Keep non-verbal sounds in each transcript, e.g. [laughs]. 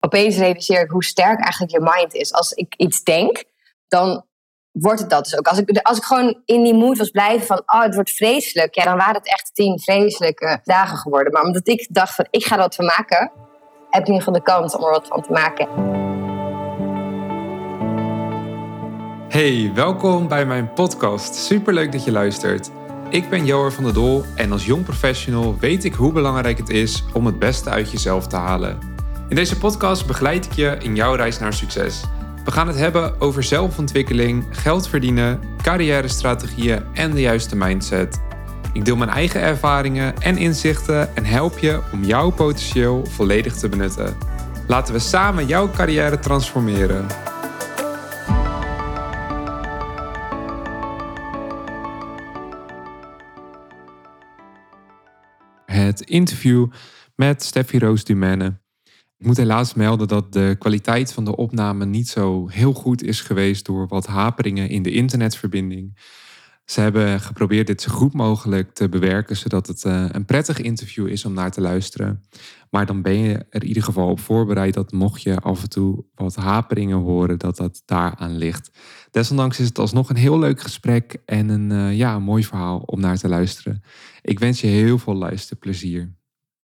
opeens realiseer ik hoe sterk eigenlijk je mind is. Als ik iets denk, dan wordt het dat dus ook. Als ik, als ik gewoon in die mood was blijven van, oh, het wordt vreselijk, ja, dan waren het echt tien vreselijke dagen geworden. Maar omdat ik dacht van, ik ga wat van maken, heb ik in ieder geval de kans om er wat van te maken. Hey, welkom bij mijn podcast. Superleuk dat je luistert. Ik ben Joar van der Dol en als jong professional weet ik hoe belangrijk het is om het beste uit jezelf te halen. In deze podcast begeleid ik je in jouw reis naar succes. We gaan het hebben over zelfontwikkeling, geld verdienen, carrière-strategieën en de juiste mindset. Ik deel mijn eigen ervaringen en inzichten en help je om jouw potentieel volledig te benutten. Laten we samen jouw carrière transformeren. Het interview met Steffi Roos Dumene. Ik moet helaas melden dat de kwaliteit van de opname niet zo heel goed is geweest door wat haperingen in de internetverbinding. Ze hebben geprobeerd dit zo goed mogelijk te bewerken, zodat het eh, een prettig interview is om naar te luisteren. Maar dan ben je er in ieder geval op voorbereid dat mocht je af en toe wat haperingen horen, dat dat daaraan ligt. Desondanks is het alsnog een heel leuk gesprek en een, uh, ja, een mooi verhaal om naar te luisteren. Ik wens je heel veel luisterplezier.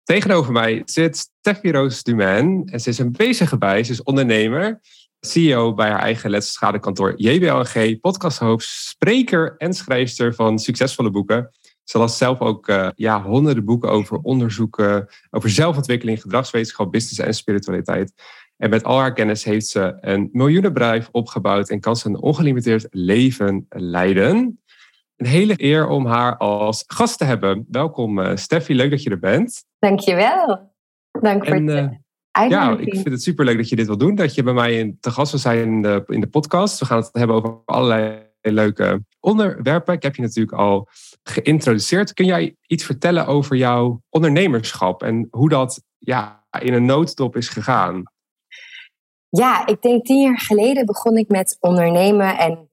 Tegenover mij zit Steffi Roos Dumain. En ze is een bezige bij. Ze is ondernemer, CEO bij haar eigen letschadekantoor JBLG, podcasthoofd, spreker en schrijfster van succesvolle boeken. Ze las zelf ook uh, ja, honderden boeken over onderzoeken, over zelfontwikkeling, gedragswetenschap, business en spiritualiteit. En met al haar kennis heeft ze een miljoenenbedrijf opgebouwd en kan ze een ongelimiteerd leven leiden. Een hele eer om haar als gast te hebben. Welkom uh, Steffi, leuk dat je er bent. Dankjewel. Dank voor en, het uh, Ja, ik vind het superleuk dat je dit wil doen. Dat je bij mij in, te gast wil zijn in de, in de podcast. We gaan het hebben over allerlei leuke onderwerpen. Ik heb je natuurlijk al geïntroduceerd. Kun jij iets vertellen over jouw ondernemerschap en hoe dat ja, in een nooddop is gegaan? Ja, ik denk tien jaar geleden begon ik met ondernemen en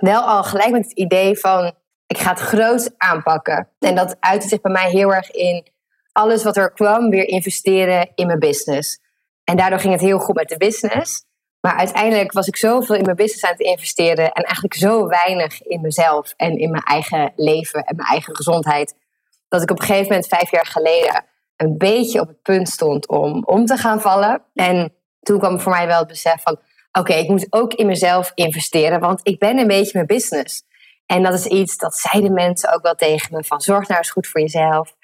wel al gelijk met het idee van ik ga het groot aanpakken. En dat uitte zich bij mij heel erg in alles wat er kwam weer investeren in mijn business. En daardoor ging het heel goed met de business. Maar uiteindelijk was ik zoveel in mijn business aan het investeren en eigenlijk zo weinig in mezelf en in mijn eigen leven en mijn eigen gezondheid. Dat ik op een gegeven moment, vijf jaar geleden, een beetje op het punt stond om om te gaan vallen. En toen kwam voor mij wel het besef van: oké, ik moet ook in mezelf investeren, want ik ben een beetje mijn business. En dat is iets, dat zeiden mensen ook wel tegen me, van zorg nou eens goed voor jezelf.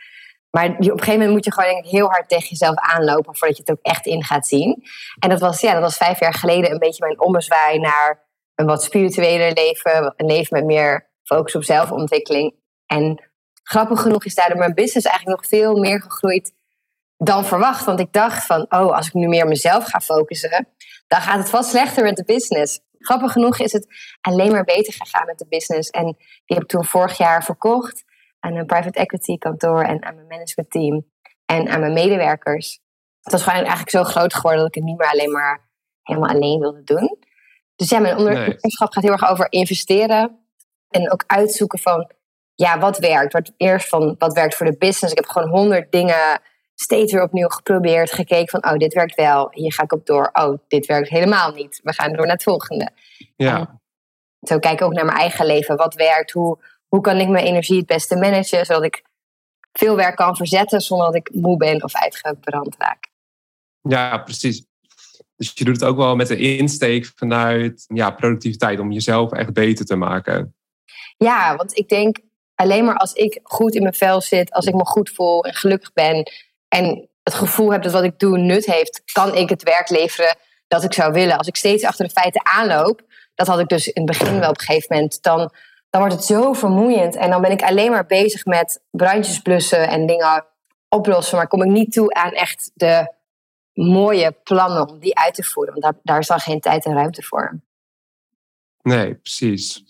Maar op een gegeven moment moet je gewoon denk heel hard tegen jezelf aanlopen voordat je het ook echt in gaat zien. En dat was, ja, dat was vijf jaar geleden een beetje mijn ommezwaai naar een wat spiritueler leven. Een leven met meer focus op zelfontwikkeling. En grappig genoeg is daardoor mijn business eigenlijk nog veel meer gegroeid dan verwacht. Want ik dacht van, oh, als ik nu meer op mezelf ga focussen, dan gaat het vast slechter met de business. Grappig genoeg is het alleen maar beter gegaan met de business. En die heb ik toen vorig jaar verkocht aan een private equity kantoor en aan mijn management team en aan mijn medewerkers. Het was gewoon eigenlijk zo groot geworden dat ik het niet meer alleen maar helemaal alleen wilde doen. Dus ja, mijn ondernemerschap gaat heel erg over investeren en ook uitzoeken van ja, wat werkt. Wat, eerst van wat werkt voor de business. Ik heb gewoon honderd dingen steeds weer opnieuw geprobeerd, gekeken van, oh, dit werkt wel. Hier ga ik op door. Oh, dit werkt helemaal niet. We gaan door naar het volgende. Ja. zo kijk ik ook naar mijn eigen leven. Wat werkt? Hoe, hoe kan ik mijn energie het beste managen, zodat ik veel werk kan verzetten zonder dat ik moe ben of uitgebrand raak. Ja, precies. Dus je doet het ook wel met de insteek vanuit ja, productiviteit, om jezelf echt beter te maken. Ja, want ik denk alleen maar als ik goed in mijn vel zit, als ik me goed voel en gelukkig ben, en het gevoel heb dat wat ik doe nut heeft, kan ik het werk leveren dat ik zou willen. Als ik steeds achter de feiten aanloop, dat had ik dus in het begin wel op een gegeven moment, dan, dan wordt het zo vermoeiend. En dan ben ik alleen maar bezig met brandjes blussen en dingen oplossen. Maar kom ik niet toe aan echt de mooie plannen om die uit te voeren. Want daar, daar is dan geen tijd en ruimte voor. Nee, precies.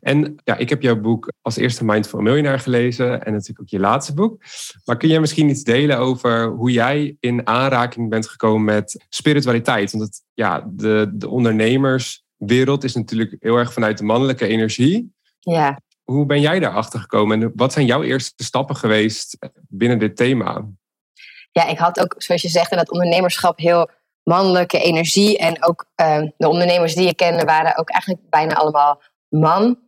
En ja, ik heb jouw boek als eerste Mindful Millionaire gelezen en natuurlijk ook je laatste boek. Maar kun jij misschien iets delen over hoe jij in aanraking bent gekomen met spiritualiteit? Want het, ja, de, de ondernemerswereld is natuurlijk heel erg vanuit de mannelijke energie. Ja. Hoe ben jij daarachter gekomen en wat zijn jouw eerste stappen geweest binnen dit thema? Ja, ik had ook, zoals je zegt, in dat ondernemerschap heel mannelijke energie. En ook ehm, de ondernemers die ik kende waren ook eigenlijk bijna allemaal man.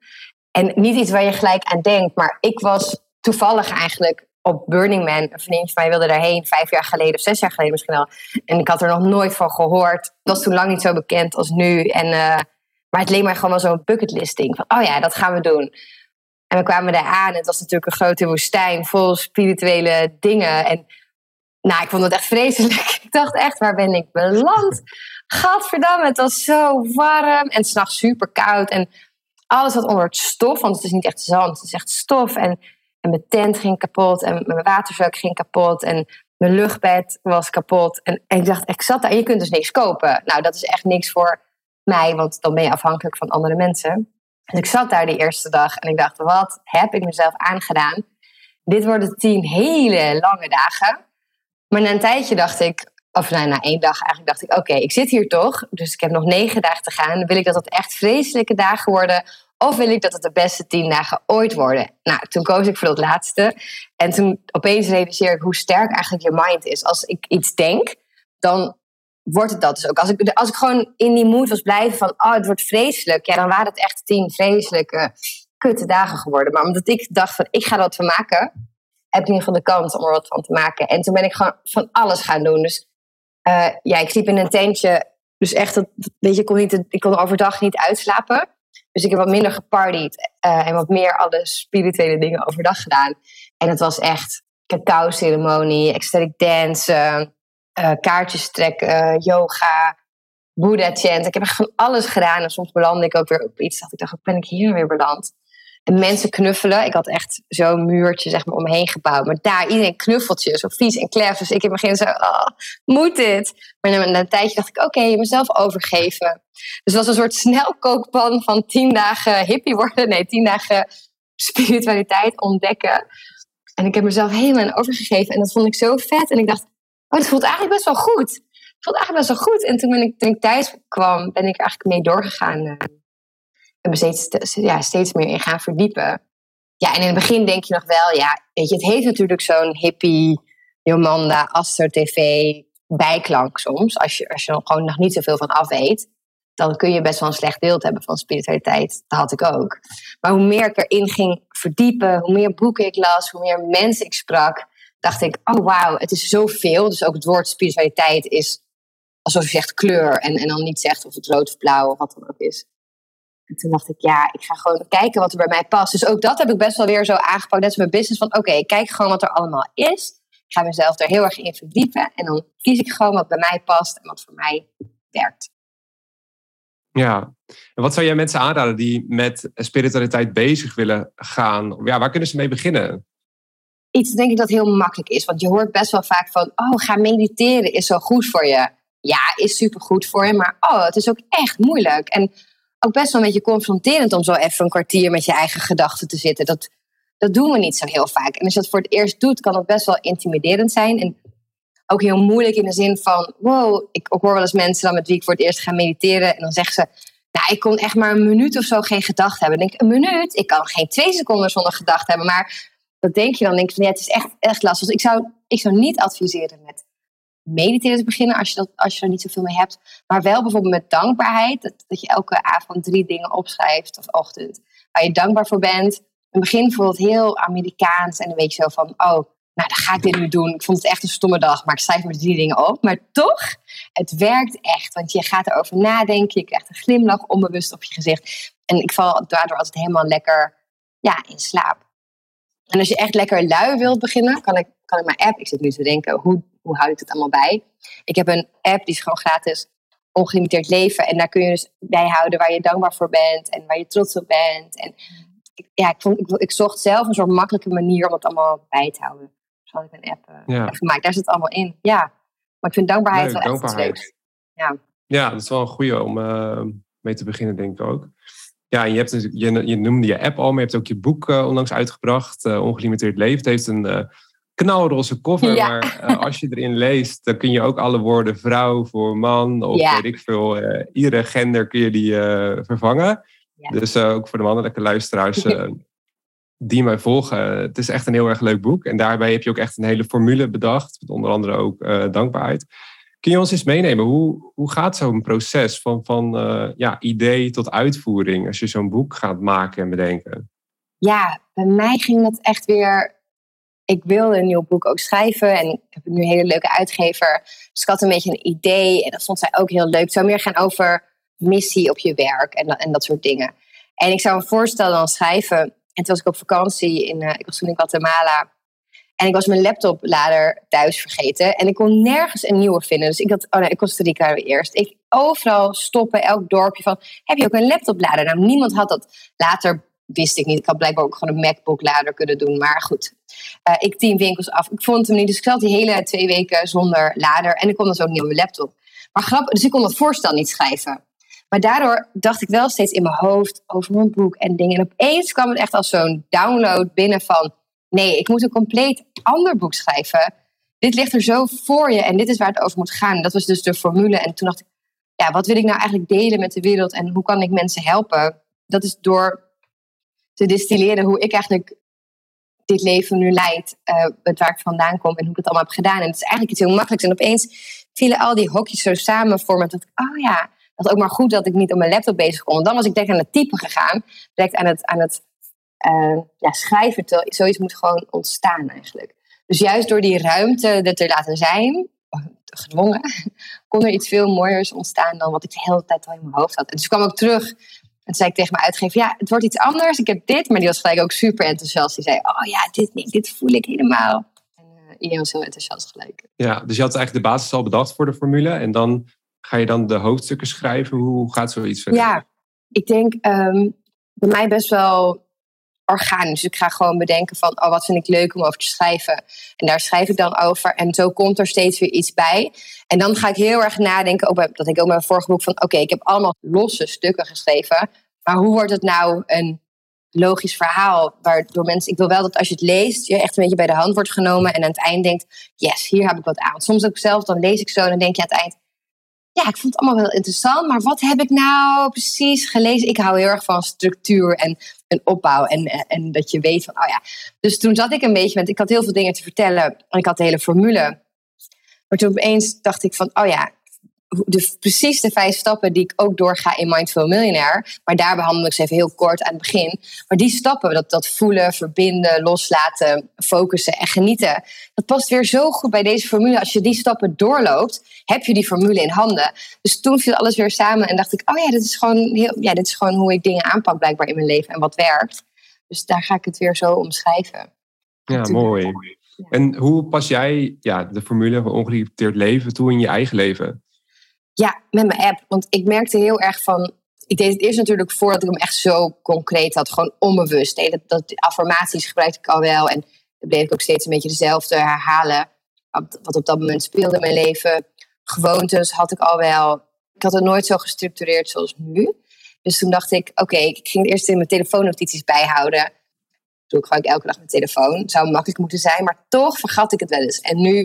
En niet iets waar je gelijk aan denkt, maar ik was toevallig eigenlijk op Burning Man. Een vriendje van mij wilde daarheen, vijf jaar geleden of zes jaar geleden misschien wel. En ik had er nog nooit van gehoord. Het was toen lang niet zo bekend als nu. En, uh, maar het leek mij gewoon wel zo'n bucketlisting. Van, oh ja, dat gaan we doen. En we kwamen daar aan. Het was natuurlijk een grote woestijn vol spirituele dingen. En nou, ik vond het echt vreselijk. [laughs] Ik dacht echt, waar ben ik beland? Gadverdamme, het was zo warm en s'nachts super koud. En alles wat onder het stof, want het is niet echt zand, het is echt stof. En, mijn tent ging kapot en mijn waterzak ging kapot. En mijn luchtbed was kapot. En, en ik dacht, ik zat daar en je kunt dus niks kopen. Nou, dat is echt niks voor mij, want dan ben je afhankelijk van andere mensen. Dus ik zat daar die eerste dag en ik dacht, wat heb ik mezelf aangedaan? Dit worden tien hele lange dagen. Maar na een tijdje dacht ik, of nou, na één dag eigenlijk dacht ik, oké, ik zit hier toch. Dus ik heb nog negen dagen te gaan. Wil ik dat het echt vreselijke dagen worden? Of wil ik dat het de beste tien dagen ooit worden? Nou, toen koos ik voor dat laatste. En toen opeens realiseer ik hoe sterk eigenlijk je mind is. Als ik iets denk, dan wordt het dat dus ook. Als ik, als ik gewoon in die mood was blijven van, oh, het wordt vreselijk. Ja, dan waren het echt tien vreselijke, kutte dagen geworden. Maar omdat ik dacht van, ik ga wat van maken, heb ik in ieder geval de kans om er wat van te maken. En toen ben ik gewoon van alles gaan doen. Dus uh, ja, ik sliep in een tentje. Dus echt, dat, weet je, ik kon, niet, ik kon overdag niet uitslapen. Dus ik heb wat minder gepartied uh, en wat meer alle spirituele dingen overdag gedaan. En het was echt cacao-ceremonie, ecstatic dance, uh, kaartjes trekken, yoga, Buddha chant. Ik heb echt van alles gedaan. En soms belandde ik ook weer op iets. Dat ik dacht, ben ik hier weer beland? En mensen knuffelen. Ik had echt zo'n muurtje zeg maar, omheen gebouwd. Maar daar, iedereen knuffeltjes, zo vies en klef. Dus ik in het begin zo, oh, moet dit? Maar na, een tijdje dacht ik, oké, okay, mezelf overgeven. Dus het was een soort snelkookpan van tien dagen hippie worden. Nee, tien dagen spiritualiteit ontdekken. En ik heb mezelf helemaal overgegeven. En dat vond ik zo vet. En ik dacht, oh, dat voelt eigenlijk best wel goed. Het voelt eigenlijk best wel goed. En toen, ik, toen ik thuis kwam, ben ik eigenlijk mee doorgegaan eh, me steeds, ja, steeds meer in gaan verdiepen. Ja, en in het begin denk je nog wel, ja, weet je, het heeft natuurlijk zo'n hippie, Jomanda, Astro TV bijklank soms. Als je, als je er gewoon nog niet zoveel van af weet, dan kun je best wel een slecht beeld hebben van spiritualiteit. Dat had ik ook. Maar hoe meer ik erin ging verdiepen, hoe meer boeken ik las, hoe meer mensen ik sprak, dacht ik, oh wauw, het is zoveel. Dus ook het woord spiritualiteit is alsof je zegt kleur en, en dan niet zegt of het rood of blauw of wat dan ook is. En toen dacht ik, ja, ik ga gewoon kijken wat er bij mij past. Dus ook dat heb ik best wel weer zo aangepakt. Net als mijn business. Van oké, ik kijk gewoon wat er allemaal is. Ik ga mezelf er heel erg in verdiepen. En dan kies ik gewoon wat bij mij past en wat voor mij werkt. Ja, en wat zou jij mensen aanraden die met spiritualiteit bezig willen gaan? Ja, waar kunnen ze mee beginnen? Iets denk ik dat heel makkelijk is. Want je hoort best wel vaak van, oh, ga mediteren is zo goed voor je. Ja, is super goed voor je, maar oh, het is ook echt moeilijk. En ook best wel een beetje confronterend om zo even een kwartier met je eigen gedachten te zitten. Dat, dat doen we niet zo heel vaak. En als je dat voor het eerst doet, kan het best wel intimiderend zijn. En ook heel moeilijk in de zin van, wow, ik, hoor wel eens mensen dan met wie ik voor het eerst ga mediteren. En dan zeggen ze, nou, ik kon echt maar een minuut of zo geen gedachten hebben. Dan denk ik, een minuut? Ik kan geen twee seconden zonder gedachten hebben. Maar dat denk je dan, denk je van, ja, het is echt, echt lastig. Dus ik zou, ik zou niet adviseren met mediteren te beginnen als je, dat, als je er niet zoveel mee hebt. Maar wel bijvoorbeeld met dankbaarheid. Dat, je elke avond drie dingen opschrijft of ochtend. Waar je dankbaar voor bent. Het begin het heel Amerikaans. En dan weet je zo van, oh, nou dan ga ik dit nu doen. Ik vond het echt een stomme dag, maar ik schrijf maar drie dingen op. Maar toch, het werkt echt. Want je gaat erover nadenken. Je krijgt een glimlach onbewust op je gezicht. En ik val daardoor altijd helemaal lekker ja, in slaap. En als je echt lekker lui wilt beginnen, kan ik, kan ik mijn app, ik zit nu te denken, hoe hoe houd ik het allemaal bij? Ik heb een app die is gewoon gratis, ongelimiteerd leven. En daar kun je dus bijhouden waar je dankbaar voor bent en waar je trots op bent. En ja, ik, vond, ik, ik zocht zelf een soort makkelijke manier om het allemaal bij te houden. Dus had ik een app uh, gemaakt. Daar zit het allemaal in. Ja, maar ik vind dankbaarheid wel dankbaarheid. echt Ja. ja, dat is wel een goede om uh, mee te beginnen, denk ik ook. Ja, en je, hebt, je, je noemde je app al, maar je hebt ook je boek uh, onlangs uitgebracht. Ongelimiteerd Leven. Het heeft een knalroze cover. Maar uh, als je erin leest, dan kun je ook alle woorden vrouw voor man of weet ik veel. Uh, iedere gender kun je die uh, vervangen. Dus ook voor de mannelijke luisteraars die mij volgen. Het is echt een heel erg leuk boek. En daarbij heb je ook echt een hele formule bedacht. Met onder andere ook dankbaarheid. Kun Kun je ons eens meenemen? Hoe, hoe gaat zo'n proces van, van ja, idee tot uitvoering als je zo'n boek gaat maken en bedenken? Ja, bij mij ging dat echt weer. Ik wilde een nieuw boek ook schrijven en ik heb nu een hele leuke uitgever. Dus ik had een beetje een idee en dat vond zij ook heel leuk. Het zou meer gaan over missie op je werk en, en dat soort dingen. En ik zou een voorstel dan schrijven. En toen was ik op vakantie, in, uh, ik was toen in Guatemala. En ik was mijn laptoplader thuis vergeten. En ik kon nergens een nieuwe vinden. Dus ik had, oh nee, Costa Rica eerst. Ik overal stoppen, elk dorpje van, heb je ook een laptoplader? Nou, niemand had dat. Later wist ik niet. Ik had blijkbaar ook gewoon een MacBook-lader kunnen doen. Maar goed, uh, ik tien winkels af. Ik vond hem niet. Dus ik zat die hele twee weken zonder lader. En ik kon dus ook niet op mijn laptop. Maar grappig, dus ik kon dat voorstel niet schrijven. Maar daardoor dacht ik wel steeds in mijn hoofd over mijn boek en dingen. En opeens kwam het echt als zo'n download binnen van... nee, ik moet een compleet ander boek schrijven. Dit ligt er zo voor je en dit is waar het over moet gaan. Dat was dus de formule. En toen dacht ik, ja, wat wil ik nou eigenlijk delen met de wereld... en hoe kan ik mensen helpen? Dat is door te distilleren hoe ik eigenlijk dit leven nu leid. Uh, waar ik vandaan kom en hoe ik het allemaal heb gedaan. En het is eigenlijk iets heel makkelijks. En opeens vielen al die hokjes zo samen voor me. Dat ik, oh ja, dat ook maar goed dat ik niet op mijn laptop bezig kon. Want dan was ik direct aan het typen gegaan. Direct aan het, aan het uh, ja, schrijven. Zoiets moet gewoon ontstaan eigenlijk. Dus juist door die ruimte er te laten zijn, gedwongen, [laughs] kon er iets veel mooiers ontstaan dan wat ik de hele tijd al in mijn hoofd had. En dus kwam ik terug en zei ik tegen mijn uitgever, ja, het wordt iets anders. Ik heb dit, maar die was gelijk ook super enthousiast. Die zei, oh ja, dit niet, dit voel ik helemaal. En uh, iedereen was heel enthousiast gelijk. Ja, dus je had eigenlijk de basis al bedacht voor de formule. En dan Ga je dan de hoofdstukken schrijven? Hoe gaat zoiets verder? Ja, ik denk um, bij mij best wel organisch. Dus ik ga gewoon bedenken van, oh, wat vind ik leuk om over te schrijven. En daar schrijf ik dan over. En zo komt er steeds weer iets bij. En dan ga ik heel erg nadenken, ook bij, dat ik ook met mijn vorige boek van, oké, ik heb allemaal losse stukken geschreven. Maar hoe wordt het nou een logisch verhaal? Waardoor mensen, ik wil wel dat als je het leest, je echt een beetje bij de hand wordt genomen. En aan het eind denkt, yes, hier heb ik wat aan. Soms ook zelf, dan lees ik zo en dan denk je aan het eind, ja, ik vond het allemaal wel interessant. Maar wat heb ik nou precies gelezen? Ik hou heel erg van structuur en een opbouw. En, en dat je weet van, oh ja. Dus toen zat ik een beetje met, ik had heel veel dingen te vertellen. En ik had de hele formule. Maar toen opeens dacht ik van, oh ja, de, precies de vijf stappen die ik ook doorga in Mindful Millionaire. Maar daar behandel ik ze even heel kort aan het begin. Maar die stappen, dat, dat voelen, verbinden, loslaten, focussen en genieten. Dat past weer zo goed bij deze formule. Als je die stappen doorloopt, heb je die formule in handen. Dus toen viel alles weer samen en dacht ik, oh ja, dit is gewoon, heel, ja, dit is gewoon hoe ik dingen aanpak blijkbaar in mijn leven en wat werkt. Dus daar ga ik het weer zo omschrijven. Ja, mooi. En hoe pas jij ja, de formule van ongelimiteerd leven toe in je eigen leven? Ja, met mijn app. Want ik merkte heel erg van. Ik deed het eerst natuurlijk voordat ik hem echt zo concreet had, gewoon onbewust. Dat, dat affirmaties gebruikte ik al wel. En dan bleef ik ook steeds een beetje dezelfde herhalen. Wat op dat moment speelde in mijn leven. Gewoontes had ik al wel. Ik had het nooit zo gestructureerd zoals nu. Dus toen dacht ik, oké, ik ging eerst in mijn telefoonnotities bijhouden. Doe ik elke dag mijn telefoon. Zou makkelijk moeten zijn, maar toch vergat ik het wel eens. En nu,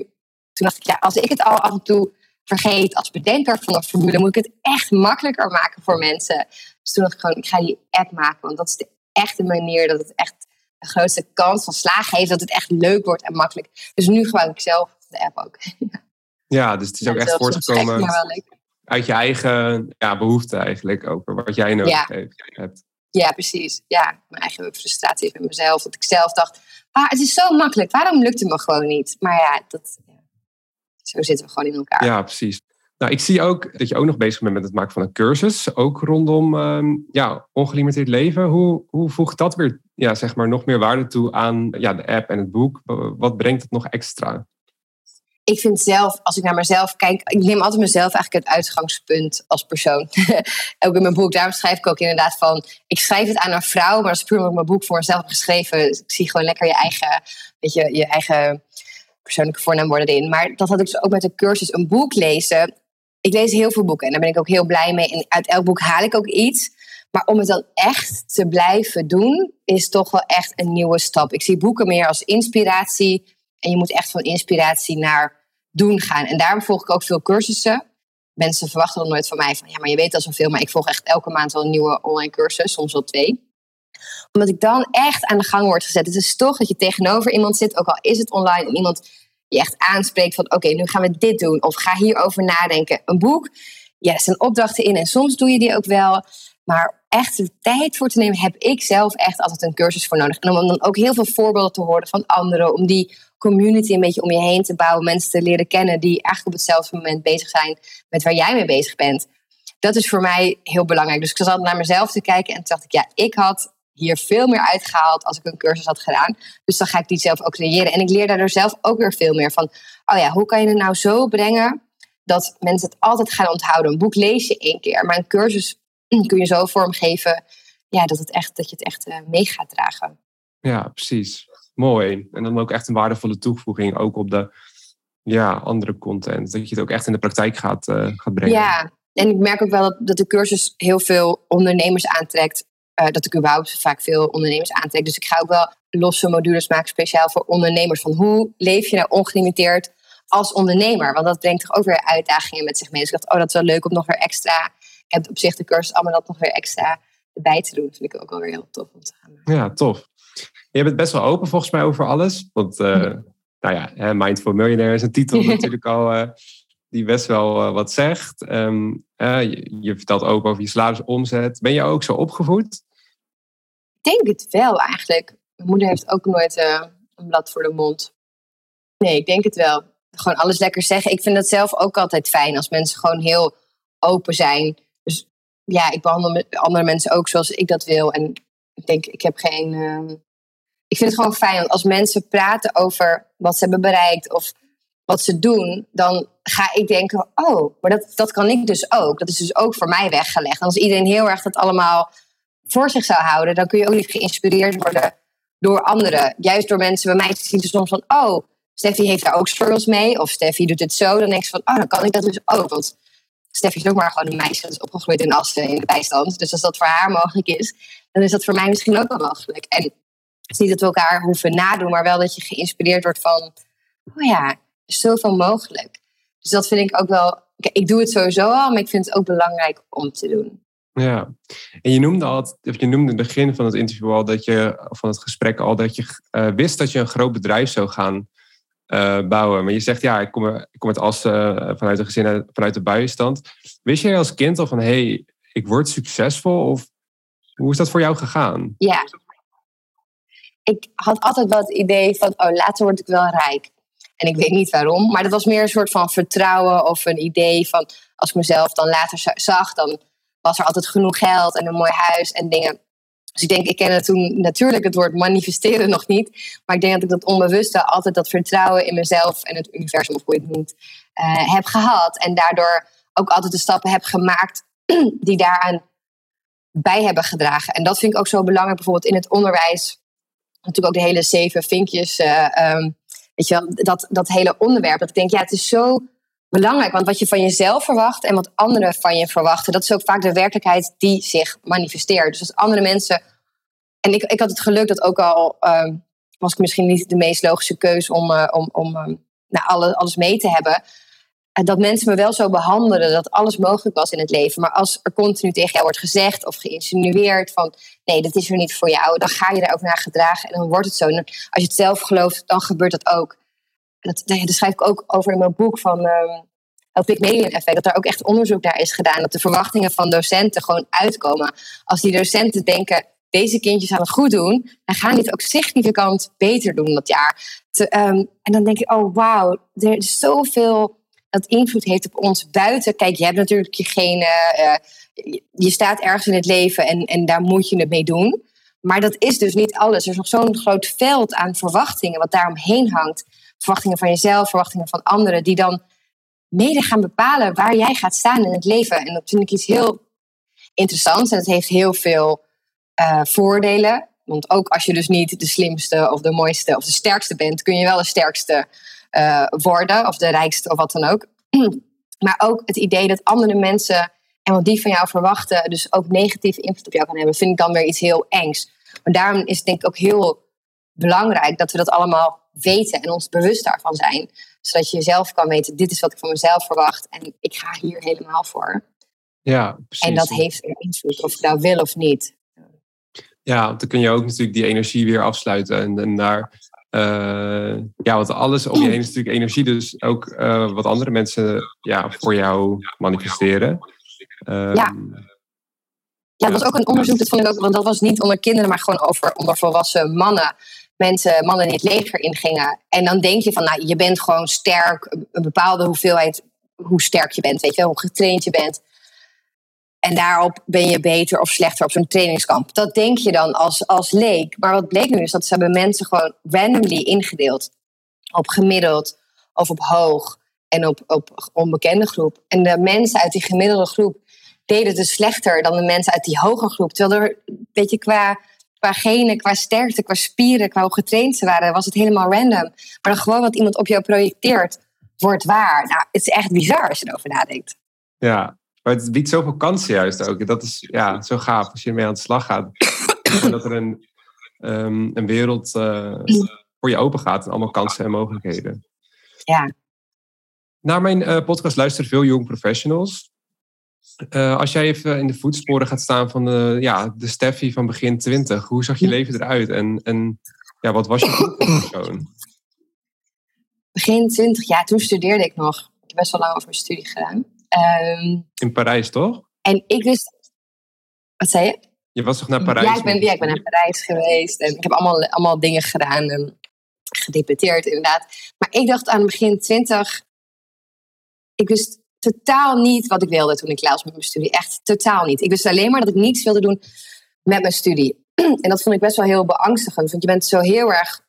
toen dacht ik, ja, als ik het al af en toe vergeet als bedenker van een formule, moet ik het echt makkelijker maken voor mensen. Dus toen dacht ik gewoon, ik ga die app maken, want dat is de echte manier dat het echt de grootste kans van slagen heeft, dat het echt leuk wordt en makkelijk. Dus nu gebruik ik zelf de app ook. [laughs] ja, dus het is ook echt voortgekomen uit je eigen ja, behoefte eigenlijk, over wat jij nodig ja. hebt. Ja, precies. Ja, mijn eigen frustratie met mezelf. Dat ik zelf dacht, ah, het is zo makkelijk. Waarom lukt het me gewoon niet? Maar ja, dat, zo zitten we gewoon in elkaar. Ja, precies. Nou, ik zie ook dat je ook nog bezig bent met het maken van een cursus, ook rondom um, ja, ongelimiteerd leven. Hoe, hoe voegt dat weer ja, zeg maar, nog meer waarde toe aan ja, de app en het boek? Wat brengt het nog extra? Ik vind zelf, als ik naar mezelf kijk, ik neem altijd mezelf eigenlijk het uitgangspunt als persoon. [laughs] ook in mijn boek, daarom schrijf ik ook inderdaad van, ik schrijf het aan een vrouw, maar dat is puur omdat ik mijn boek voor mezelf heb geschreven. Dus ik zie gewoon lekker je eigen, weet je, je eigen persoonlijke voornaamwoorden erin. Maar dat had ik dus ook met de cursus een boek lezen. Ik lees heel veel boeken en daar ben ik ook heel blij mee. En uit elk boek haal ik ook iets. Maar om het dan echt te blijven doen, is toch wel echt een nieuwe stap. Ik zie boeken meer als inspiratie. En je moet echt van inspiratie naar doen gaan. En daarom volg ik ook veel cursussen. Mensen verwachten dan nooit van mij van ja, maar je weet al zoveel. Maar ik volg echt elke maand wel een nieuwe online cursus, soms wel twee omdat ik dan echt aan de gang word gezet. Het is toch dat je tegenover iemand zit, ook al is het online, en iemand je echt aanspreekt van oké, nu gaan we dit doen. Of ga hierover nadenken. Een boek, ja, zijn opdrachten in en soms doe je die ook wel. Maar echt de tijd voor te nemen, heb ik zelf echt altijd een cursus voor nodig. En om dan ook heel veel voorbeelden te horen van anderen. Om die community een beetje om je heen te bouwen. Mensen te leren kennen die eigenlijk op hetzelfde moment bezig zijn met waar jij mee bezig bent. Dat is voor mij heel belangrijk. Dus ik zat naar mezelf te kijken en toen dacht ik, ja, ik had hier veel meer uitgehaald als ik een cursus had gedaan. Dus dan ga ik die zelf ook creëren. En ik leer daardoor zelf ook weer veel meer van, oh ja, hoe kan je het nou zo brengen dat mensen het altijd gaan onthouden? Een boek lees je één keer, maar een cursus [clears throat] kun je zo vormgeven ja, dat, het echt, dat je het echt uh, mee gaat dragen. Ja, precies. Mooi. En dan ook echt een waardevolle toevoeging ook op de ja, andere content. Dat je het ook echt in de praktijk gaat, uh, gaat brengen. Ja, en ik merk ook wel dat, dat de cursus heel veel ondernemers aantrekt. Uh, dat ik überhaupt vaak veel ondernemers aantrek. Dus ik ga ook wel losse modules maken speciaal voor ondernemers. Van hoe leef je nou ongelimiteerd als ondernemer? Want dat brengt toch ook weer uitdagingen met zich mee. Dus ik dacht, oh, dat is wel leuk om nog weer extra heb op zich de cursus allemaal dat nog weer extra erbij te doen. Dat vind ik ook alweer heel tof om te gaan Ja, tof. Je bent best wel open volgens mij over alles. Want, uh, nou ja, Mindful Millionaire is een titel [laughs] natuurlijk al uh, die best wel uh, wat zegt. Um, je, je, vertelt ook over je salarisomzet. Ben je ook zo opgevoed? Ik denk het wel eigenlijk. Mijn moeder heeft ook nooit een blad voor de mond. Nee, ik denk het wel. Gewoon alles lekker zeggen. Ik vind dat zelf ook altijd fijn als mensen gewoon heel open zijn ja, ik behandel andere mensen ook zoals ik dat wil. En ik denk, ik heb geen. Ik vind het gewoon fijn als mensen praten over wat ze hebben bereikt of wat ze doen, dan ga ik denken: oh, maar dat, dat kan ik dus ook. Dat is dus ook voor mij weggelegd. En als iedereen heel erg dat allemaal voor zich zou houden, dan kun je ook niet geïnspireerd worden door anderen. Juist door mensen bij mij zien soms van: oh, Steffi heeft daar ook struggles mee. Of Steffi doet het zo. Dan denk je van: oh, dan kan ik dat dus ook. Want Steffi is ook maar gewoon een meisje dat is opgegroeid in Assen in de bijstand. Dus als dat voor haar mogelijk is, dan is dat voor mij misschien ook wel mogelijk. En het is niet dat we elkaar hoeven nadoen, maar wel dat je geïnspireerd wordt van, oh ja, zoveel mogelijk. Dus dat vind ik ook wel, ik doe het sowieso al, maar ik vind het ook belangrijk om te doen. Ja, en je noemde al, of je noemde in het begin van het interview al dat je, van het gesprek al, dat je uh, wist dat je een groot bedrijf zou gaan uh, bouwen. Maar je zegt, ja, ik kom, ik kom het als uh, vanuit de gezin, vanuit de buitenstand. Wist jij als kind al van, hé, hey, ik word succesvol? Of hoe is dat voor jou gegaan? Ja. Ik had altijd wel het idee van, oh, later word ik wel rijk. En ik weet niet waarom, maar dat was meer een soort van vertrouwen of een idee van, als ik mezelf dan later zag, dan was er altijd genoeg geld en een mooi huis en dingen. Dus ik denk, ik kende toen natuurlijk het woord manifesteren [laughs] nog niet. Maar ik denk dat ik dat onbewuste altijd dat vertrouwen in mezelf en het universum, of hoe je het uh, heb gehad. En daardoor ook altijd de stappen heb gemaakt [clears throat] die daaraan bij hebben gedragen. En dat vind ik ook zo belangrijk, bijvoorbeeld in het onderwijs. Natuurlijk ook de hele zeven vinkjes. Uh, um, weet dat, dat hele onderwerp. Dat ik denk, ja, het is zo belangrijk. Want wat je van jezelf verwacht en wat anderen van je verwachten, dat is ook vaak de werkelijkheid die zich manifesteert. Dus als andere mensen. En ik, ik had het geluk dat ook al uh, was ik misschien niet de meest logische keuze om, uh, om, om uh, nou, alles, alles mee te hebben. Dat mensen me wel zo behandelen dat alles mogelijk was in het leven. Maar als er continu tegen jou wordt gezegd of geïnsinueerd van nee, dat is er niet voor jou, dan ga je daar naar gedragen en dan wordt het zo. Als je het zelf gelooft, dan gebeurt dat ook dat, daar schrijf ik ook over in mijn boek van um, het Pygmalion effect, dat er ook echt onderzoek naar is gedaan, dat de verwachtingen van docenten gewoon uitkomen. Als die docenten denken, deze kindjes gaan het goed doen, dan gaan die het ook significant beter doen dat jaar. Te, um, en dan denk ik, oh wauw, er is zoveel dat invloed heeft op ons buiten. Kijk, je hebt natuurlijk je gene, uh, je staat ergens in het leven en, en daar moet je het mee doen. Maar dat is dus niet alles. Er is nog zo'n groot veld aan verwachtingen wat daaromheen hangt verwachtingen van jezelf, verwachtingen van anderen, die dan mede gaan bepalen waar jij gaat staan in het leven. En dat vind ik iets heel interessants en het heeft heel veel uh, voordelen. Want ook als je dus niet de slimste of de mooiste of de sterkste bent, kun je wel de sterkste uh, worden of de rijkste of wat dan ook. [clears throat] maar ook het idee dat andere mensen en wat die van jou verwachten, dus ook negatieve invloed op jou kan hebben, vind ik dan weer iets heel engs. Maar daarom is het denk ik ook heel belangrijk dat we dat allemaal weten en ons bewust daarvan zijn. Zodat je zelf kan weten, dit is wat ik van mezelf verwacht en ik ga hier helemaal voor. Ja, precies. En dat heeft een invloed, of je nou wil of niet. Ja, want dan kun je ook natuurlijk die energie weer afsluiten en, en daar Uh, ja, want alles om je heen is natuurlijk energie. Dus ook uh, wat andere mensen ja, voor jou manifesteren. Uh, ja. Ja, dat was ook een onderzoek, dat vond ik ook, want dat was niet onder kinderen, maar gewoon over onder volwassen mannen. Mensen, mannen die het leger ingingen. En dan denk je van, nou, je bent gewoon sterk, een bepaalde hoeveelheid, hoe sterk je bent, weet je, hoe getraind je bent. En daarop ben je beter of slechter op zo'n trainingskamp. Dat denk je dan als, als leek. Maar wat bleek nu is dat ze hebben mensen gewoon randomly ingedeeld. Op gemiddeld of op hoog en op, op onbekende groep. En de mensen uit die gemiddelde groep deden dus slechter dan de mensen uit die hoge groep. Terwijl er, weet je, qua, qua genen, qua sterkte, qua spieren, qua hoe getraind ze waren, was het helemaal random. Maar dan gewoon wat iemand op jou projecteert, wordt waar. Nou, het is echt bizar als je erover nadenkt. Ja, maar het biedt zoveel kansen juist ook. Dat is ja, zo gaaf als je ermee aan de slag gaat. dat er een, um, een wereld uh, voor je open gaat en allemaal kansen en mogelijkheden. Ja. Naar mijn uh, podcast luisteren veel jong professionals. Uh, als jij even in de voetsporen gaat staan van de, ja, de Steffi van begin 20, hoe zag je leven eruit en, en ja, wat was je persoon? Begin 20, ja, toen studeerde ik nog. Ik heb best wel lang over mijn studie gedaan. Um, in Parijs, toch? En ik wist. Wat zei je? Je was toch naar Parijs? Ja, ik ben, ja, ik ben naar Parijs geweest. En ik heb allemaal, allemaal dingen gedaan. En gedeputeerd, inderdaad. Maar ik dacht aan begin 20. Ik wist totaal niet wat ik wilde toen ik klaar was met mijn studie. Echt totaal niet. Ik wist alleen maar dat ik niets wilde doen met mijn studie. [clears throat] En dat vond ik best wel heel beangstigend. Want je bent zo heel erg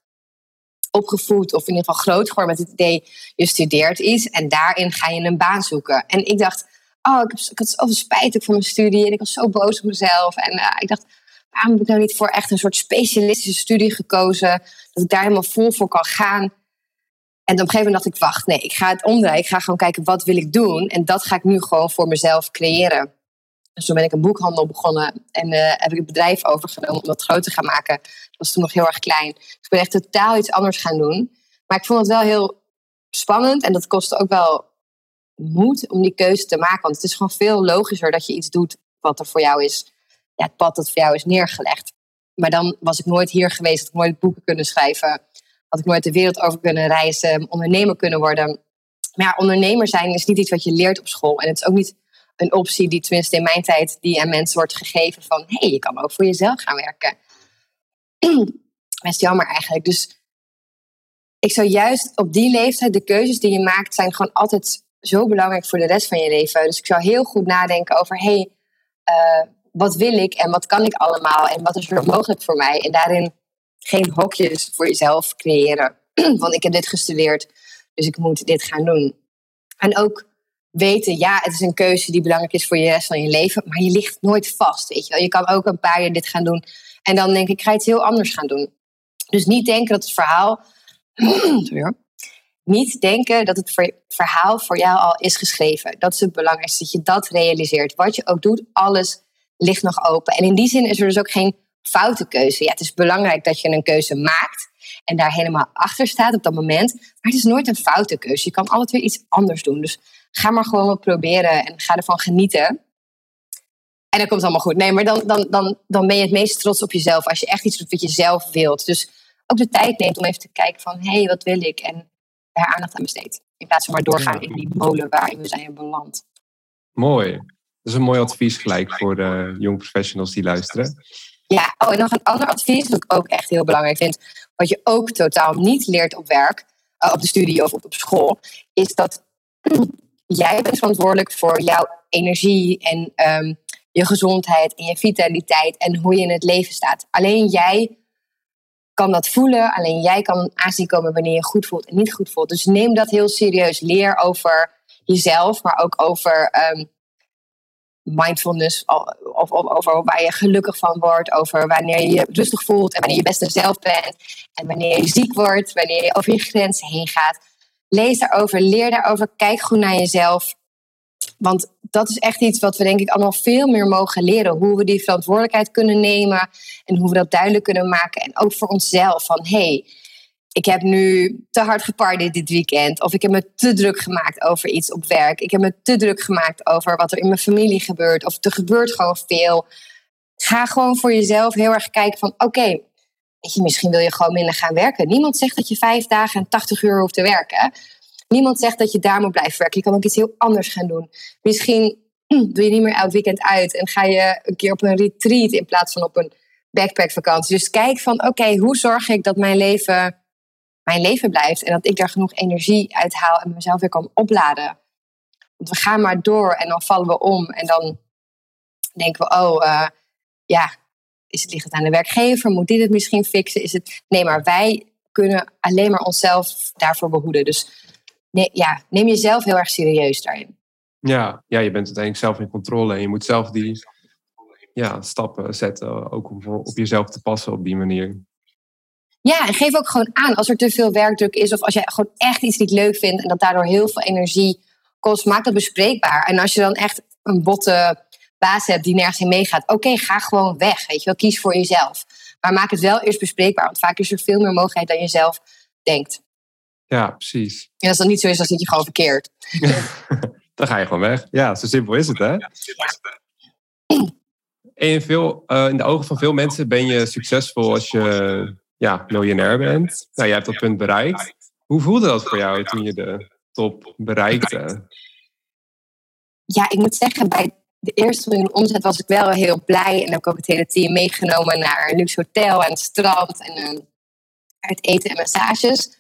opgevoed, of in ieder geval groot geworden met het idee, je studeert iets en daarin ga je een baan zoeken. En ik dacht, oh, ik, heb, ik had zoveel spijt van mijn studie en ik was zo boos op mezelf. En uh, ik dacht, waarom heb ik nou niet voor echt een soort specialistische studie gekozen, dat ik daar helemaal vol voor kan gaan. En op een gegeven moment dacht ik, wacht, nee, ik ga het omdraaien. Ik ga gewoon kijken, wat wil ik doen? En dat ga ik nu gewoon voor mezelf creëren. Dus toen ben ik een boekhandel begonnen en uh, heb ik het bedrijf overgenomen om dat groot te gaan maken. Dat was toen nog heel erg klein. Dus ik ben echt totaal iets anders gaan doen. Maar ik vond het wel heel spannend en dat kostte ook wel moed om die keuze te maken. Want het is gewoon veel logischer dat je iets doet wat er voor jou is. Ja, het pad dat voor jou is neergelegd. Maar dan was ik nooit hier geweest, had ik nooit boeken kunnen schrijven. Had ik nooit de wereld over kunnen reizen, ondernemer kunnen worden. Maar ja, ondernemer zijn is niet iets wat je leert op school. En het is ook niet een optie die tenminste in mijn tijd die aan mensen wordt gegeven van hé, hey, je kan ook voor jezelf gaan werken. [clears throat] Best jammer eigenlijk. Dus ik zou juist op die leeftijd, de keuzes die je maakt, zijn gewoon altijd zo belangrijk voor de rest van je leven. Dus ik zou heel goed nadenken over hé, hey, uh, wat wil ik en wat kan ik allemaal en wat is er mogelijk voor mij? En daarin geen hokjes voor jezelf creëren. [clears throat] Want ik heb dit gestudeerd, dus ik moet dit gaan doen. En ook weten, ja, het is een keuze die belangrijk is voor je rest van je leven, maar je ligt nooit vast. Weet je, wel. je kan ook een paar jaar dit gaan doen en dan denk ik, ik ga iets heel anders gaan doen. Dus niet denken dat het verhaal. [clears throat] niet denken dat het verhaal voor jou al is geschreven. Dat is het belangrijkste, dat je dat realiseert. Wat je ook doet, alles ligt nog open. En in die zin is er dus ook geen foute keuze. Ja, het is belangrijk dat je een keuze maakt en daar helemaal achter staat op dat moment. Maar het is nooit een foute keuze. Je kan altijd weer iets anders doen. Dus ga maar gewoon wat proberen en ga ervan genieten. En dan komt het allemaal goed. Nee, maar dan, dan, dan, dan ben je het meest trots op jezelf als je echt iets doet wat je zelf wilt. Dus ook de tijd neemt om even te kijken van, hé, hey, wat wil ik? En daar aandacht aan besteedt. In plaats van maar doorgaan in die molen waarin we zijn beland. Mooi. Dat is een mooi advies gelijk voor de jong professionals die luisteren. Ja, oh, en nog een ander advies dat ik ook echt heel belangrijk vind. Wat je ook totaal niet leert op werk, uh, op de studie of op, op school, is dat jij bent verantwoordelijk voor jouw energie en um, je gezondheid en je vitaliteit en hoe je in het leven staat. Alleen jij kan dat voelen, alleen jij kan aanzien komen wanneer je goed voelt en niet goed voelt. Dus neem dat heel serieus. Leer over jezelf, maar ook over um, mindfulness, of, of, over waar je gelukkig van wordt, over wanneer je je rustig voelt en wanneer je beste zelf bent en wanneer je ziek wordt, wanneer je over je grenzen heen gaat. Lees daarover, leer daarover, kijk goed naar jezelf. Want dat is echt iets wat we denk ik allemaal veel meer mogen leren. Hoe we die verantwoordelijkheid kunnen nemen en hoe we dat duidelijk kunnen maken. En ook voor onszelf van hey, ik heb nu te hard gepartied dit weekend. Of ik heb me te druk gemaakt over iets op werk. Ik heb me te druk gemaakt over wat er in mijn familie gebeurt. Of er gebeurt gewoon veel. Ga gewoon voor jezelf heel erg kijken van oké, misschien wil je gewoon minder gaan werken. Niemand zegt dat je vijf dagen en 80 uur hoeft te werken. Niemand zegt dat je daar moet blijven werken. Je kan ook iets heel anders gaan doen. Misschien doe je niet meer elk weekend uit en ga je een keer op een retreat in plaats van op een backpackvakantie. Dus kijk van, oké, hoe zorg ik dat mijn leven mijn leven blijft en dat ik daar genoeg energie uit haal en mezelf weer kan opladen. Want we gaan maar door en dan vallen we om en dan denken we, oh uh, ja, is het, ligt het aan de werkgever? Moet dit het misschien fixen? Is het... Nee, maar wij kunnen alleen maar onszelf daarvoor behoeden. Dus nee, ja, neem jezelf heel erg serieus daarin. Ja, ja, je bent uiteindelijk zelf in controle en je moet zelf die ja, stappen zetten, ook om op jezelf te passen op die manier. Ja, en geef ook gewoon aan als er te veel werkdruk is of als jij gewoon echt iets niet leuk vindt en dat daardoor heel veel energie kost, maak dat bespreekbaar. En als je dan echt een botte baas hebt die nergens in meegaat, oké, ga gewoon weg. Weet je wel, kies voor jezelf. Maar maak het wel eerst bespreekbaar, want vaak is er veel meer mogelijkheid dan je zelf denkt. Ja, precies. En als dat niet zo is, dan zit je gewoon verkeerd. [laughs] dan ga je gewoon weg. Ja, zo simpel is het, hè? Ja. In, veel, uh, in de ogen van veel mensen ben je succesvol als je ja, miljonair bent. Nou, jij hebt dat punt bereikt. Hoe voelde dat voor jou toen je de top bereikte? Ja, ik moet zeggen, bij de eerste miljoen omzet was ik wel heel blij. En heb ik ook het hele team meegenomen naar een luxe hotel en het strand en uh, uit eten en massages.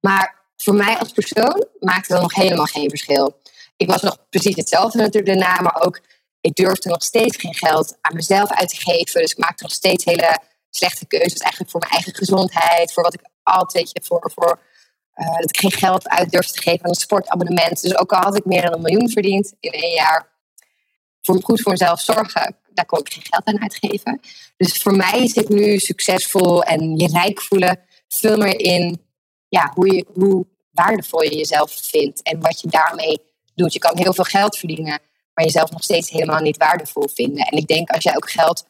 Maar voor mij als persoon maakte dat nog helemaal geen verschil. Ik was nog precies hetzelfde natuurlijk daarna, maar ook ik durfde nog steeds geen geld aan mezelf uit te geven. Dus ik maakte nog steeds hele slechte keuzes eigenlijk voor mijn eigen gezondheid. Voor wat ik altijd, je, voor, voor uh, dat ik geen geld uit durfde te geven aan een sportabonnement. Dus ook al had ik meer dan een miljoen verdiend in één jaar, voor goed voor mezelf zorgen, daar kon ik geen geld aan uitgeven. Dus voor mij dit nu succesvol en je rijk voelen veel meer in ja, hoe, je, hoe waardevol je jezelf vindt en wat je daarmee doet. Je kan heel veel geld verdienen, maar jezelf nog steeds helemaal niet waardevol vinden. En ik denk als jij ook geld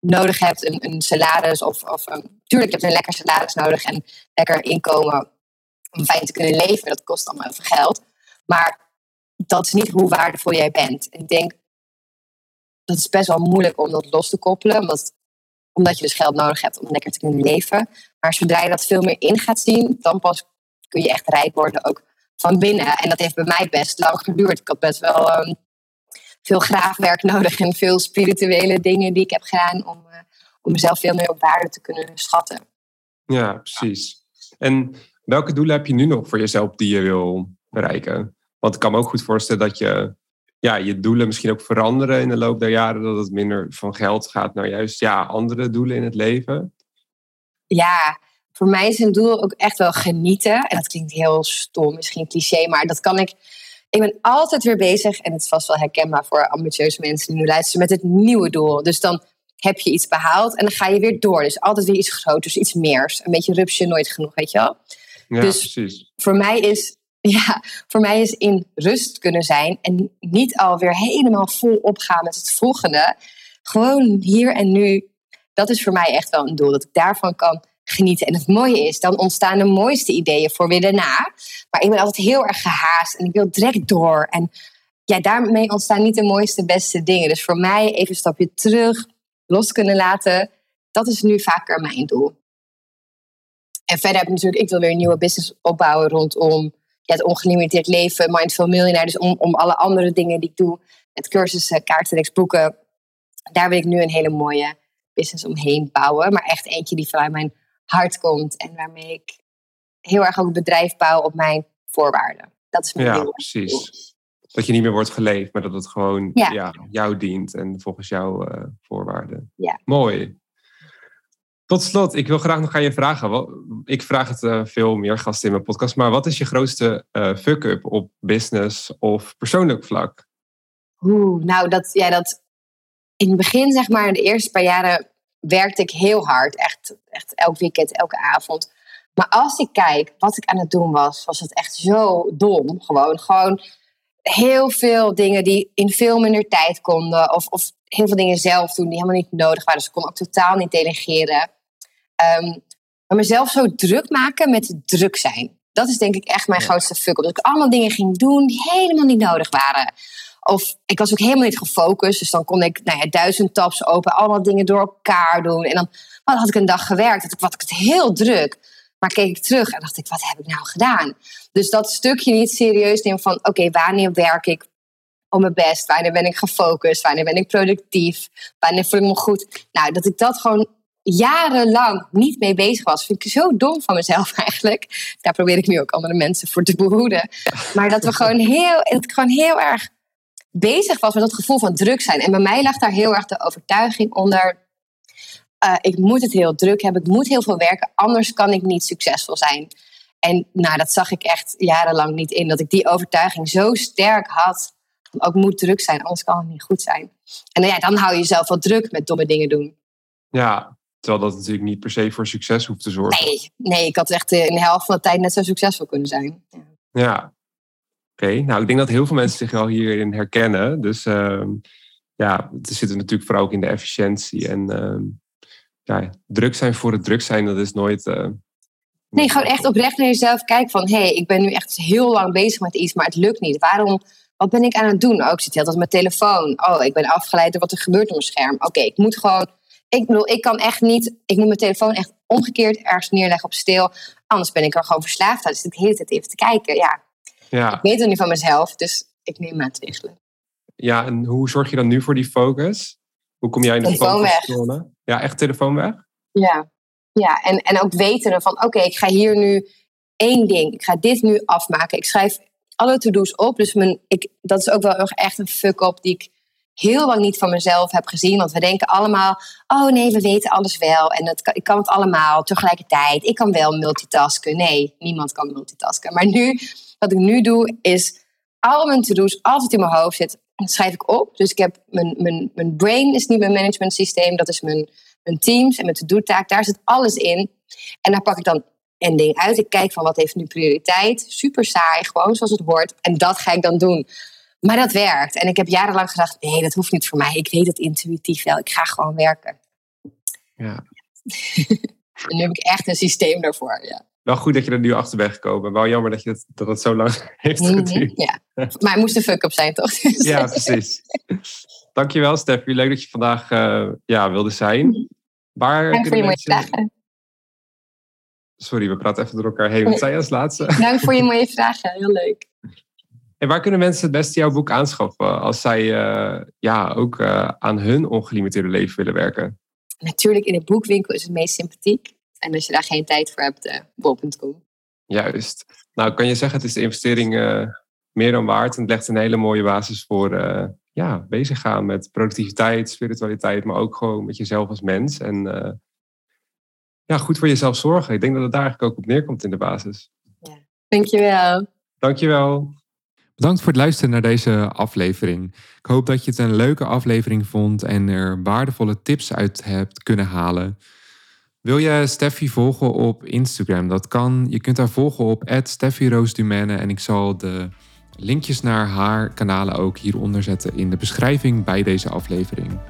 nodig hebt, een, een salaris of, of een, tuurlijk heb je een lekker salaris nodig en lekker inkomen om fijn te kunnen leven. Dat kost allemaal veel geld. Maar dat is niet hoe waardevol jij bent. En ik denk, dat is best wel moeilijk om dat los te koppelen. Omdat, omdat je dus geld nodig hebt om lekker te kunnen leven. Maar zodra je dat veel meer in gaat zien, dan pas kun je echt rijk worden ook van binnen. En dat heeft bij mij best lang geduurd. Ik had best wel um, veel graafwerk [laughs] nodig en veel spirituele dingen die ik heb gedaan om, uh, om mezelf veel meer op waarde te kunnen schatten. Ja, precies. En welke doelen heb je nu nog voor jezelf die je wil bereiken? Want ik kan me ook goed voorstellen dat je ja, je doelen misschien ook veranderen in de loop der jaren. Dat het minder van geld gaat naar juist ja, andere doelen in het leven. Ja, voor mij is een doel ook echt wel genieten. En dat klinkt heel stom, misschien cliché, maar dat kan ik. Ik ben altijd weer bezig, en het is vast wel herkenbaar voor ambitieuze mensen die nu luisteren, met het nieuwe doel. Dus dan heb je iets behaald en dan ga je weer door. Dus altijd weer iets groters, iets meers. Een beetje rupsje nooit genoeg, weet je wel? Ja, dus precies. voor mij is [laughs] ja, voor mij is in rust kunnen zijn en niet alweer helemaal vol opgaan met het volgende. Gewoon hier en nu. Dat is voor mij echt wel een doel, dat ik daarvan kan genieten. En het mooie is, dan ontstaan de mooiste ideeën voor weer daarna. Maar ik ben altijd heel erg gehaast en ik wil direct door. En ja, daarmee ontstaan niet de mooiste, beste dingen. Dus voor mij even een stapje terug, los kunnen laten. Dat is nu vaker mijn doel. En verder heb ik natuurlijk, ik wil weer een nieuwe business opbouwen rondom ja, het ongelimiteerd leven, Mindful Millionaire. Dus om, om alle andere dingen die ik doe, met cursussen, kaartenreeks, boeken. Daar wil ik nu een hele mooie business omheen bouwen. Maar echt eentje die vanuit mijn hart komt. En waarmee ik heel erg ook het bedrijf bouw op mijn voorwaarden. Dat is mijn Ja, precies. Dat je niet meer wordt geleefd, maar dat het gewoon ja. jou dient en volgens jouw uh, voorwaarden. Ja. Mooi. Tot slot, ik wil graag nog aan je vragen. Ik vraag het uh, veel meer gasten in mijn podcast, maar wat is je grootste uh, fuck-up op business of persoonlijk vlak? Oeh, nou, dat, ja, dat in het begin, zeg maar, de eerste paar jaren werkte ik heel hard. Echt, echt elk weekend, elke avond. Maar als ik kijk wat ik aan het doen was, was het echt zo dom. Gewoon, gewoon heel veel dingen die in veel minder tijd konden. Of, of heel veel dingen zelf doen die helemaal niet nodig waren. Dus ik kon ook totaal niet delegeren. Um, maar mezelf zo druk maken met druk zijn. Dat is denk ik echt mijn grootste fuck-up. Dat ik allemaal dingen ging doen die helemaal niet nodig waren. Of ik was ook helemaal niet gefocust. Dus dan kon ik nou ja, duizend tabs open, allemaal dingen door elkaar doen. En dan had ik een dag gewerkt. Had ik, wat ik het heel druk. Maar keek ik terug en dacht ik, wat heb ik nou gedaan? Dus dat stukje niet serieus nemen van, oké, wanneer werk ik op mijn best? Wanneer ben ik gefocust? Wanneer ben ik productief? Wanneer voel ik me goed? Nou, dat ik dat gewoon jarenlang niet mee bezig was. Vind ik zo dom van mezelf [laughs] eigenlijk. Daar probeer ik nu ook andere mensen voor te behoeden. Maar dat we gewoon heel, ik gewoon heel erg bezig was met dat gevoel van druk zijn. En bij mij lag daar heel erg de overtuiging onder. Uh, ik moet het heel druk hebben, ik moet heel veel werken, anders kan ik niet succesvol zijn. En nou, dat zag ik echt jarenlang niet in, dat ik die overtuiging zo sterk had. Ook moet druk zijn, anders kan het niet goed zijn. En ja, dan hou je jezelf wel druk met domme dingen doen. Ja, Terwijl dat natuurlijk niet per se voor succes hoeft te zorgen. Nee, nee ik had echt in de helft van de tijd net zo succesvol kunnen zijn. Ja, ja. oké. Nou, ik denk dat heel veel mensen zich wel hierin herkennen. Dus uh, ja, het zit natuurlijk vooral ook in de efficiëntie. En uh, ja, druk zijn voor het druk zijn, dat is nooit... Uh, nee, gewoon echt oprecht naar jezelf kijken van... hé, hey, ik ben nu echt heel lang bezig met iets, maar het lukt niet. Waarom... Wat ben ik aan het doen? Oh, ik zit heel met mijn telefoon. Oh, ik ben afgeleid door wat er gebeurt op mijn scherm. Oké, ik moet gewoon ik bedoel, ik kan echt niet. Ik moet mijn telefoon echt omgekeerd ergens neerleggen op stil. Anders ben ik er gewoon verslaafd aan. Dus ik de hele tijd even te kijken. Ja. ja. Ik weet het niet van mezelf, dus ik neem maatregelen. Ja, en hoe zorg je dan nu voor die focus? Hoe kom jij in de telefoon Ja, echt telefoon weg? Ja, ja. En, en ook weten van oké, ik ga hier nu één ding. Ik ga dit nu afmaken. Ik schrijf alle to-do's op. Dus mijn, ik, dat is ook wel echt een fuck-up die ik heel lang niet van mezelf heb gezien. Want we denken allemaal, oh nee, we weten alles wel. En ik kan het allemaal tegelijkertijd. Ik kan wel multitasken. Nee, niemand kan multitasken. Maar nu, wat ik nu doe, is al mijn to-do's altijd in mijn hoofd zit. schrijf ik op. Dus ik heb mijn, mijn, mijn brain is niet mijn management systeem. Dat is mijn, mijn teams en mijn to-do-taak. Daar zit alles in. En daar pak ik dan een ding uit. Ik kijk van wat heeft nu prioriteit. Super saai, gewoon zoals het hoort. En dat ga ik dan doen. Maar dat werkt. En ik heb jarenlang gedacht, nee, dat hoeft niet voor mij. Ik weet het intuïtief wel. Ik ga gewoon werken. Ja. [laughs] en nu heb ik echt een systeem daarvoor, ja. Wel goed dat je er nu achter bent gekomen. Wel jammer dat, je het, dat het zo lang [laughs] heeft geduurd. ja, maar het moest een fuck-up zijn, toch? [laughs] ja, precies. Dankjewel, Steffi. Leuk dat je vandaag uh, ja, wilde zijn. Waar Dank voor je mooie vragen. Sorry, we praten even door elkaar heen. Wat zei je als laatste? Dank voor je mooie vragen. Heel leuk. En waar kunnen mensen het beste jouw boek aanschaffen als zij uh, ja, ook uh, aan hun ongelimiteerde leven willen werken? Natuurlijk, in de boekwinkel is het meest sympathiek. En als je daar geen tijd voor hebt, uh, bol.com. Juist. Nou, kan je zeggen, het is de investering meer dan waard. En het legt een hele mooie basis voor ja, bezig gaan met productiviteit, spiritualiteit, maar ook gewoon met jezelf als mens. En ja, goed voor jezelf zorgen. Ik denk dat het daar eigenlijk ook op neerkomt in de basis. Ja. Dankjewel. Dankjewel. Bedankt voor het luisteren naar deze aflevering. Ik hoop dat je het een leuke aflevering vond en er waardevolle tips uit hebt kunnen halen. Wil je Steffi volgen op Instagram? Dat kan. Je kunt haar volgen op @steffiroosdumene en ik zal de linkjes naar haar kanalen ook hieronder zetten in de beschrijving bij deze aflevering.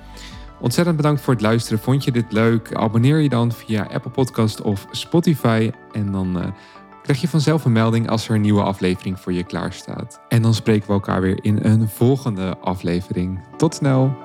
Ontzettend bedankt voor het luisteren. Vond je dit leuk? Abonneer je dan via Apple Podcast of Spotify en dan uh, krijg je vanzelf een melding als er een nieuwe aflevering voor je klaar staat. En dan spreken we elkaar weer in een volgende aflevering. Tot snel!